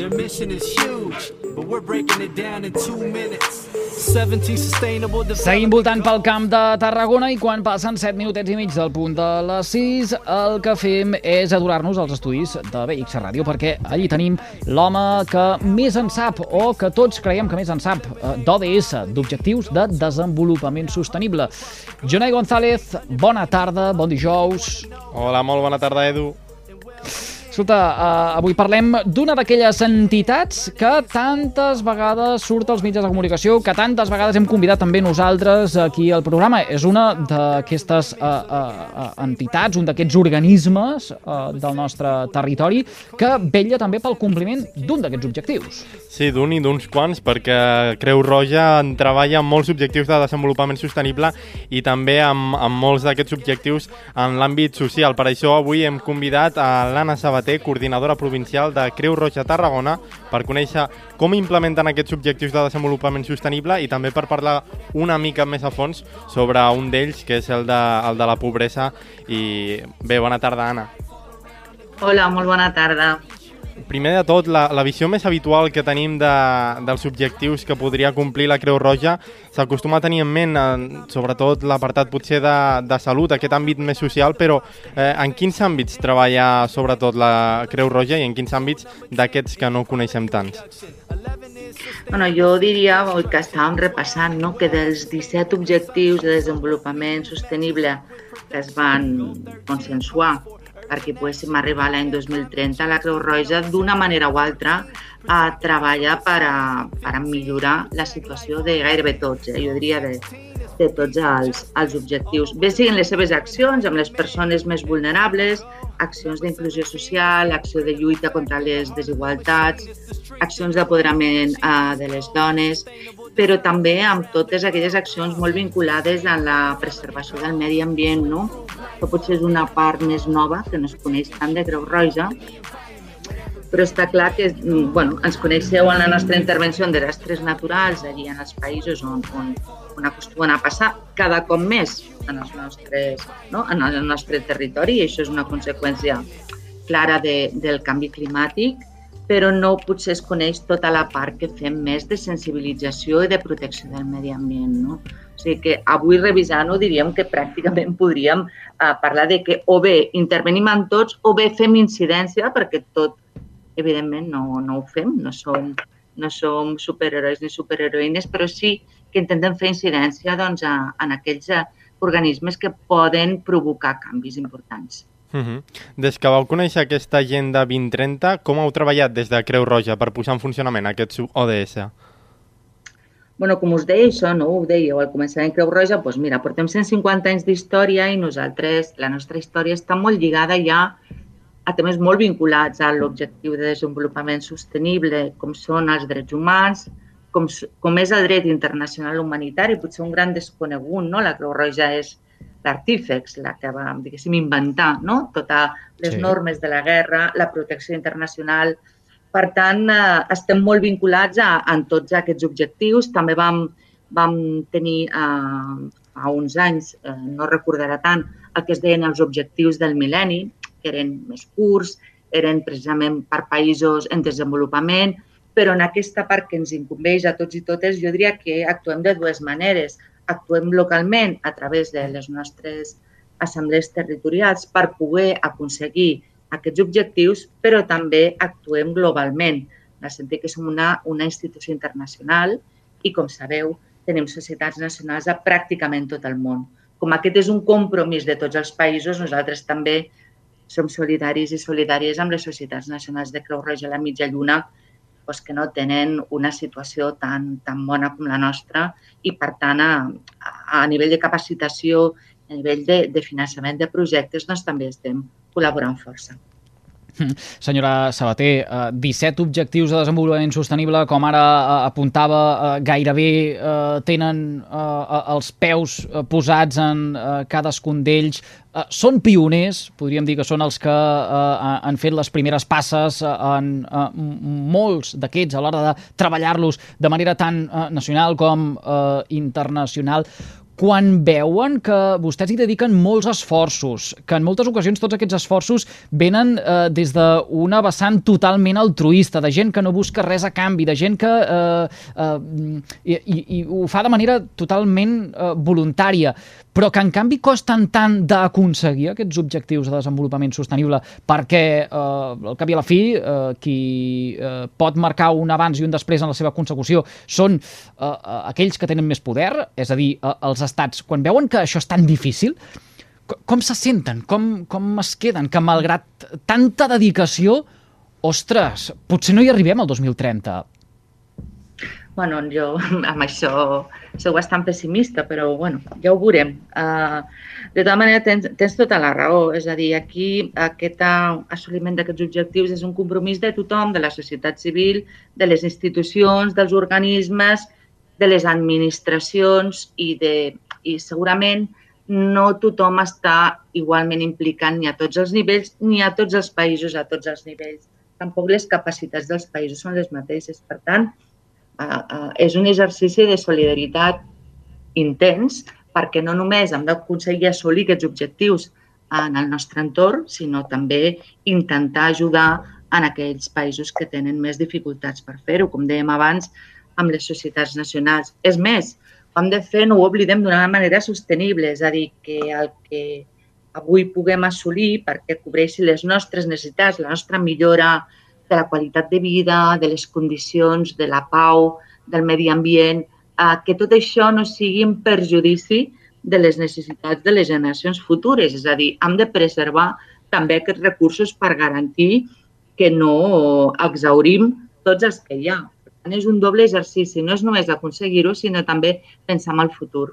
Their mission is huge, but we're breaking it down in two minutes. Seguim voltant pel camp de Tarragona i quan passen 7 minutets i mig del punt de les 6, el que fem és adorar-nos als estudis de BX Ràdio perquè allí tenim l'home que més en sap o que tots creiem que més en sap eh, d'ODS, d'Objectius de Desenvolupament Sostenible. Jonai González, bona tarda, bon dijous. Hola, molt bona tarda, Edu. Escolta, uh, avui parlem d'una d'aquelles entitats que tantes vegades surt als mitjans de comunicació, que tantes vegades hem convidat també nosaltres aquí al programa. És una d'aquestes uh, uh, entitats, un d'aquests organismes uh, del nostre territori que vetlla també pel compliment d'un d'aquests objectius. Sí, d'un i d'uns quants, perquè Creu Roja en treballa amb molts objectius de desenvolupament sostenible i també amb, amb molts d'aquests objectius en l'àmbit social. Per això avui hem convidat a l'Anna Sabater Sabater, coordinadora provincial de Creu Roja Tarragona, per conèixer com implementen aquests objectius de desenvolupament sostenible i també per parlar una mica més a fons sobre un d'ells, que és el de, el de la pobresa. I bé, bona tarda, Anna. Hola, molt bona tarda primer de tot, la, la visió més habitual que tenim de, dels objectius que podria complir la Creu Roja s'acostuma a tenir en ment, en, sobretot l'apartat potser de, de salut, aquest àmbit més social, però eh, en quins àmbits treballa sobretot la Creu Roja i en quins àmbits d'aquests que no coneixem tants? Bueno, jo diria que estàvem repassant no? que dels 17 objectius de desenvolupament sostenible que es van consensuar perquè poguéssim arribar l'any 2030, la Creu Roja d'una manera o altra a treballar per a, per a millorar la situació de gairebé tots, eh? jo diria de, de tots els, els objectius. Bé siguin les seves accions amb les persones més vulnerables, accions d'inclusió social, acció de lluita contra les desigualtats, accions d'apoderament eh, de les dones, però també amb totes aquelles accions molt vinculades a la preservació del medi ambient, no? que potser és una part més nova, que no es coneix tant de Creu Roja, però està clar que mm, bueno, ens coneixeu en la nostra intervenció en desastres naturals, allí en els països on, on acostumen a passar cada cop més en, els nostres, no? en el nostre territori i això és una conseqüència clara de, del canvi climàtic, però no potser es coneix tota la part que fem més de sensibilització i de protecció del medi ambient. No? O sigui que avui revisant-ho diríem que pràcticament podríem uh, parlar de que o bé intervenim en tots o bé fem incidència perquè tot, evidentment, no, no ho fem, no som, no som superherois ni superheroïnes, però sí que intentem fer incidència doncs, a, en aquells uh, organismes que poden provocar canvis importants. Uh -huh. Des que vau conèixer aquesta agenda 2030, com heu treballat des de Creu Roja per posar en funcionament aquest ODS? bueno, com us deia això, no ho dèieu al començament Creu Roja, doncs mira, portem 150 anys d'història i nosaltres, la nostra història està molt lligada ja a temes molt vinculats a l'objectiu de desenvolupament sostenible, com són els drets humans, com, com és el dret internacional humanitari, potser un gran desconegut, no? La Creu Roja és l'artífex, la que va, diguéssim, inventar no? totes les sí. normes de la guerra, la protecció internacional, per tant, eh, estem molt vinculats a, a tots aquests objectius. També vam, vam tenir eh, fa uns anys, eh, no recordarà tant, el que es deien els objectius del mil·lenni, que eren més curts, eren precisament per països en desenvolupament, però en aquesta part que ens incumbeix a tots i totes, jo diria que actuem de dues maneres. Actuem localment a través de les nostres assemblees territorials per poder aconseguir aquests objectius, però també actuem globalment, en el sentit que som una, una institució internacional i, com sabeu, tenim societats nacionals a pràcticament tot el món. Com aquest és un compromís de tots els països, nosaltres també som solidaris i solidàries amb les societats nacionals de Creu Roja a la mitja lluna doncs que no tenen una situació tan, tan bona com la nostra i, per tant, a, a nivell de capacitació, a nivell de, de finançament de projectes, doncs també estem col·laborant força. Senyora Sabater, 17 objectius de desenvolupament sostenible, com ara apuntava, gairebé tenen els peus posats en cadascun d'ells. Són pioners, podríem dir que són els que han fet les primeres passes en molts d'aquests a l'hora de treballar-los de manera tan nacional com internacional quan veuen que vostès hi dediquen molts esforços, que en moltes ocasions tots aquests esforços venen eh, des d'una vessant totalment altruista, de gent que no busca res a canvi, de gent que eh, eh, i, i, i ho fa de manera totalment eh, voluntària, però que en canvi costen tant d'aconseguir aquests objectius de desenvolupament sostenible perquè eh, al cap i a la fi eh, qui eh, pot marcar un abans i un després en la seva consecució són eh, aquells que tenen més poder, és a dir, eh, els estats, quan veuen que això és tan difícil, com se senten? Com, com es queden? Que malgrat tanta dedicació, ostres, potser no hi arribem al 2030. Bueno, jo amb això sou bastant pessimista, però bueno, ja ho veurem. Uh, de tota manera, tens, tens tota la raó. És a dir, aquí aquest assoliment d'aquests objectius és un compromís de tothom, de la societat civil, de les institucions, dels organismes, de les administracions i, de, i segurament no tothom està igualment implicant ni a tots els nivells ni a tots els països a tots els nivells. Tampoc les capacitats dels països són les mateixes. Per tant, és un exercici de solidaritat intens perquè no només hem d'aconseguir assolir aquests objectius en el nostre entorn, sinó també intentar ajudar en aquells països que tenen més dificultats per fer-ho. Com dèiem abans, amb les societats nacionals. És més, ho hem de fer, no ho oblidem, d'una manera sostenible, és a dir, que el que avui puguem assolir perquè cobreixi les nostres necessitats, la nostra millora de la qualitat de vida, de les condicions, de la pau, del medi ambient, eh, que tot això no sigui en perjudici de les necessitats de les generacions futures. És a dir, hem de preservar també aquests recursos per garantir que no exaurim tots els que hi ha tant, és un doble exercici. No és només aconseguir-ho, sinó també pensar en el futur.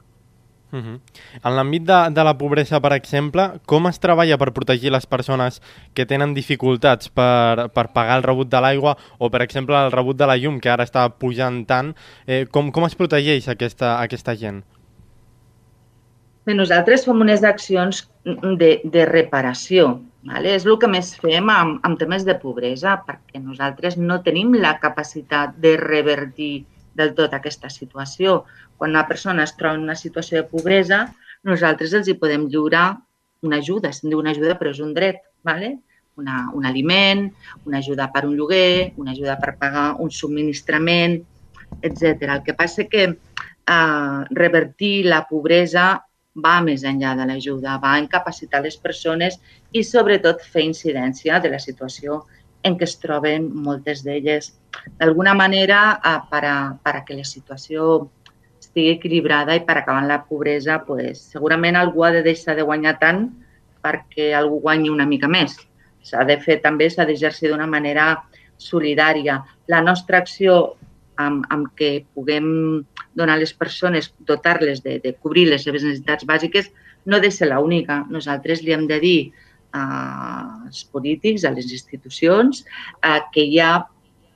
Uh -huh. En l'àmbit de, de la pobresa, per exemple, com es treballa per protegir les persones que tenen dificultats per, per pagar el rebut de l'aigua o, per exemple, el rebut de la llum, que ara està pujant tant? Eh, com, com es protegeix aquesta, aquesta gent? Bé, nosaltres fem unes accions de, de reparació. Vale? És el que més fem amb, amb temes de pobresa, perquè nosaltres no tenim la capacitat de revertir del tot aquesta situació. Quan una persona es troba en una situació de pobresa, nosaltres els hi podem lliurar una ajuda, se'n diu una ajuda però és un dret, vale? una, un aliment, una ajuda per un lloguer, una ajuda per pagar un subministrament, etc. El que passa que eh, revertir la pobresa va més enllà de l'ajuda, va incapacitar les persones i sobretot fer incidència de la situació en què es troben moltes d'elles. D'alguna manera, per a, per a que la situació estigui equilibrada i per acabar amb la pobresa, pues, segurament algú ha de deixar de guanyar tant perquè algú guanyi una mica més. S'ha de fer també, s'ha d'exercir d'una manera solidària. La nostra acció amb, amb què puguem donar a les persones, dotar-les de, de cobrir les seves necessitats bàsiques, no ha de ser l'única. Nosaltres li hem de dir als polítics, a les institucions, que hi ha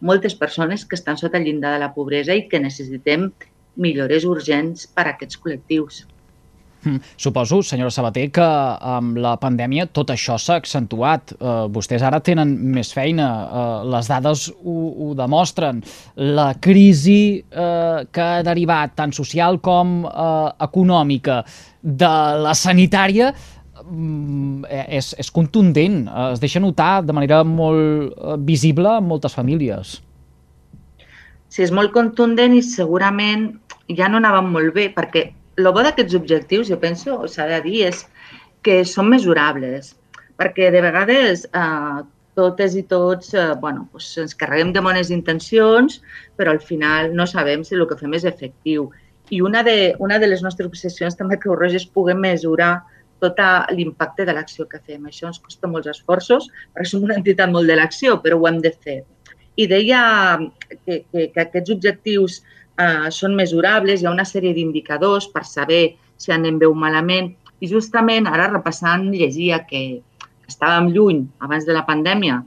moltes persones que estan sota el llindar de la pobresa i que necessitem millores urgents per a aquests col·lectius. Hm, suposo, senyora Sabater, que amb la pandèmia tot això s'ha accentuat. Uh, vostès ara tenen més feina, uh, les dades ho, ho demostren. La crisi uh, que ha derivat tant social com econòmica de la sanitària és, és contundent, es deixa notar de manera molt visible en moltes famílies. Sí, és molt contundent i segurament ja no anàvem molt bé, perquè el bo d'aquests objectius, jo penso, s'ha de dir, és que són mesurables, perquè de vegades eh, totes i tots eh, bueno, doncs ens carreguem de bones intencions, però al final no sabem si el que fem és efectiu. I una de, una de les nostres obsessions també que Roja és poder mesurar tot l'impacte de l'acció que fem. Això ens costa molts esforços, perquè som una entitat molt de l'acció, però ho hem de fer. I deia que, que, que aquests objectius eh, són mesurables, hi ha una sèrie d'indicadors per saber si anem bé o malament. I justament ara repassant llegia que estàvem lluny abans de la pandèmia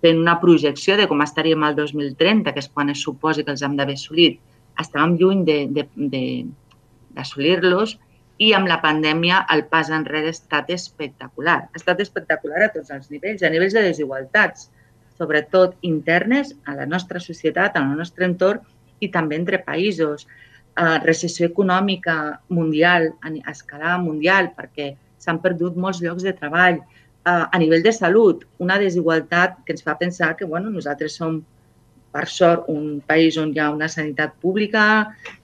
fent una projecció de com estaríem al 2030, que és quan es suposa que els hem d'haver assolit, estàvem lluny d'assolir-los i amb la pandèmia el pas enrere ha estat espectacular. Ha estat espectacular a tots els nivells, a nivells de desigualtats, sobretot internes a la nostra societat, al nostre entorn i també entre països. Uh, recessió econòmica mundial, a escala mundial, perquè s'han perdut molts llocs de treball. Uh, a nivell de salut, una desigualtat que ens fa pensar que bueno, nosaltres som per sort, un país on hi ha una sanitat pública,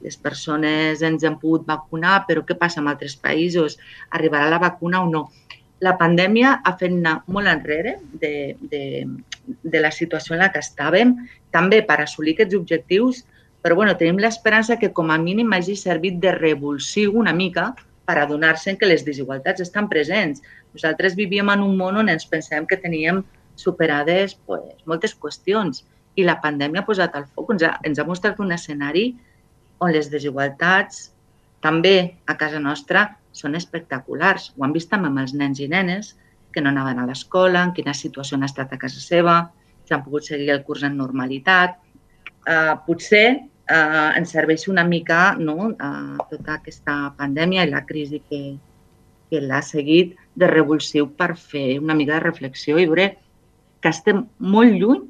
les persones ens han pogut vacunar, però què passa amb altres països? Arribarà la vacuna o no? La pandèmia ha fet anar molt enrere de, de, de la situació en la que estàvem, també per assolir aquests objectius, però bueno, tenim l'esperança que com a mínim hagi servit de revulsiu una mica per adonar-se que les desigualtats estan presents. Nosaltres vivíem en un món on ens pensem que teníem superades pues, moltes qüestions i la pandèmia ha posat al foc, ens ha, ens ha mostrat un escenari on les desigualtats també a casa nostra són espectaculars. Ho han vist també amb els nens i nenes que no anaven a l'escola, en quina situació han estat a casa seva, si han pogut seguir el curs en normalitat. Uh, potser uh, ens serveix una mica no, uh, tota aquesta pandèmia i la crisi que, que l'ha seguit de revulsiu per fer una mica de reflexió i veure que estem molt lluny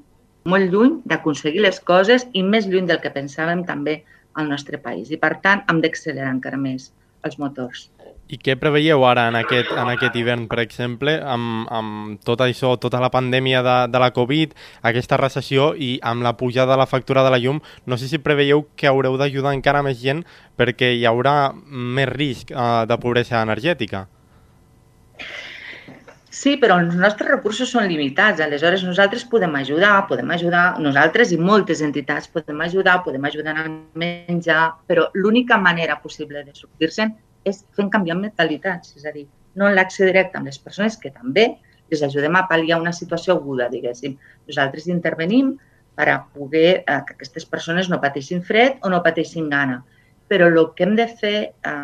molt lluny d'aconseguir les coses i més lluny del que pensàvem també al nostre país. I, per tant, hem d'accelerar encara més els motors. I què preveieu ara en aquest, en aquest hivern, per exemple, amb, amb tot això, tota la pandèmia de, de la Covid, aquesta recessió i amb la pujada de la factura de la llum, no sé si preveieu que haureu d'ajudar encara més gent perquè hi haurà més risc eh, de pobresa energètica? Sí, però els nostres recursos són limitats. Aleshores, nosaltres podem ajudar, podem ajudar, nosaltres i moltes entitats podem ajudar, podem ajudar a menjar, però l'única manera possible de sortir-se'n és fent canviar mentalitats, és a dir, no en l'acció directe amb les persones que també les ajudem a pal·liar una situació aguda, diguéssim. Nosaltres intervenim per a poder eh, que aquestes persones no pateixin fred o no pateixin gana. Però el que hem de fer, eh,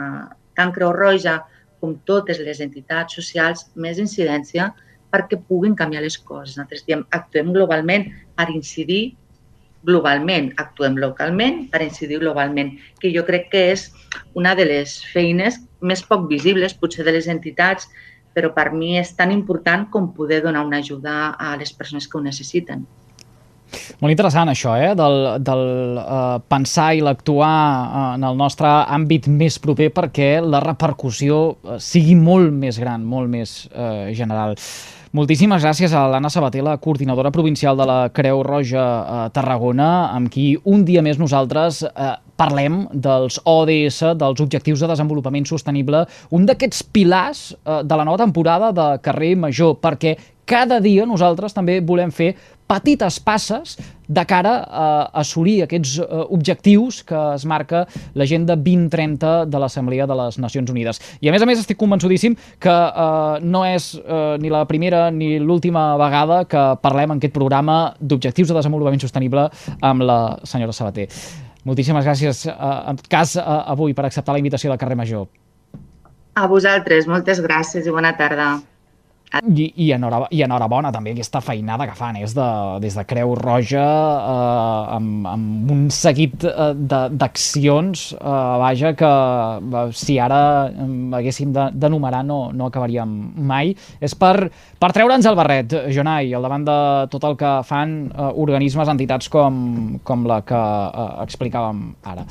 eh, tant Creu Roja com totes les entitats socials, més incidència perquè puguin canviar les coses. Nosaltres diem, actuem globalment per incidir globalment, actuem localment per incidir globalment, que jo crec que és una de les feines més poc visibles, potser de les entitats, però per mi és tan important com poder donar una ajuda a les persones que ho necessiten. Molt interessant això, eh? del, del uh, pensar i l'actuar uh, en el nostre àmbit més proper perquè la repercussió uh, sigui molt més gran, molt més uh, general. Moltíssimes gràcies a l'Anna Sabater, la coordinadora provincial de la Creu Roja a Tarragona, amb qui un dia més nosaltres eh, parlem dels ODS, dels Objectius de Desenvolupament Sostenible, un d'aquests pilars eh, de la nova temporada de Carrer Major, perquè cada dia nosaltres també volem fer petites passes de cara a assolir aquests eh, objectius que es marca l'agenda 2030 de l'Assemblea de les Nacions Unides. I a més a més estic convençudíssim que eh, no és eh, ni la primera ni l'última vegada que parlem en aquest programa d'objectius de desenvolupament sostenible amb la senyora Sabater. Moltíssimes gràcies, eh, en cas, eh, avui per acceptar la invitació del carrer Major. A vosaltres, moltes gràcies i bona tarda. I, i, enhora, I enhorabona també aquesta feinada que fan és de, des de Creu Roja eh, amb, amb un seguit eh, d'accions eh, vaja que eh, si ara eh, haguéssim d'enumerar no, no acabaríem mai. És per, per treure'ns el barret Jonai, al davant de tot el que fan eh, organismes, entitats com, com la que eh, explicàvem ara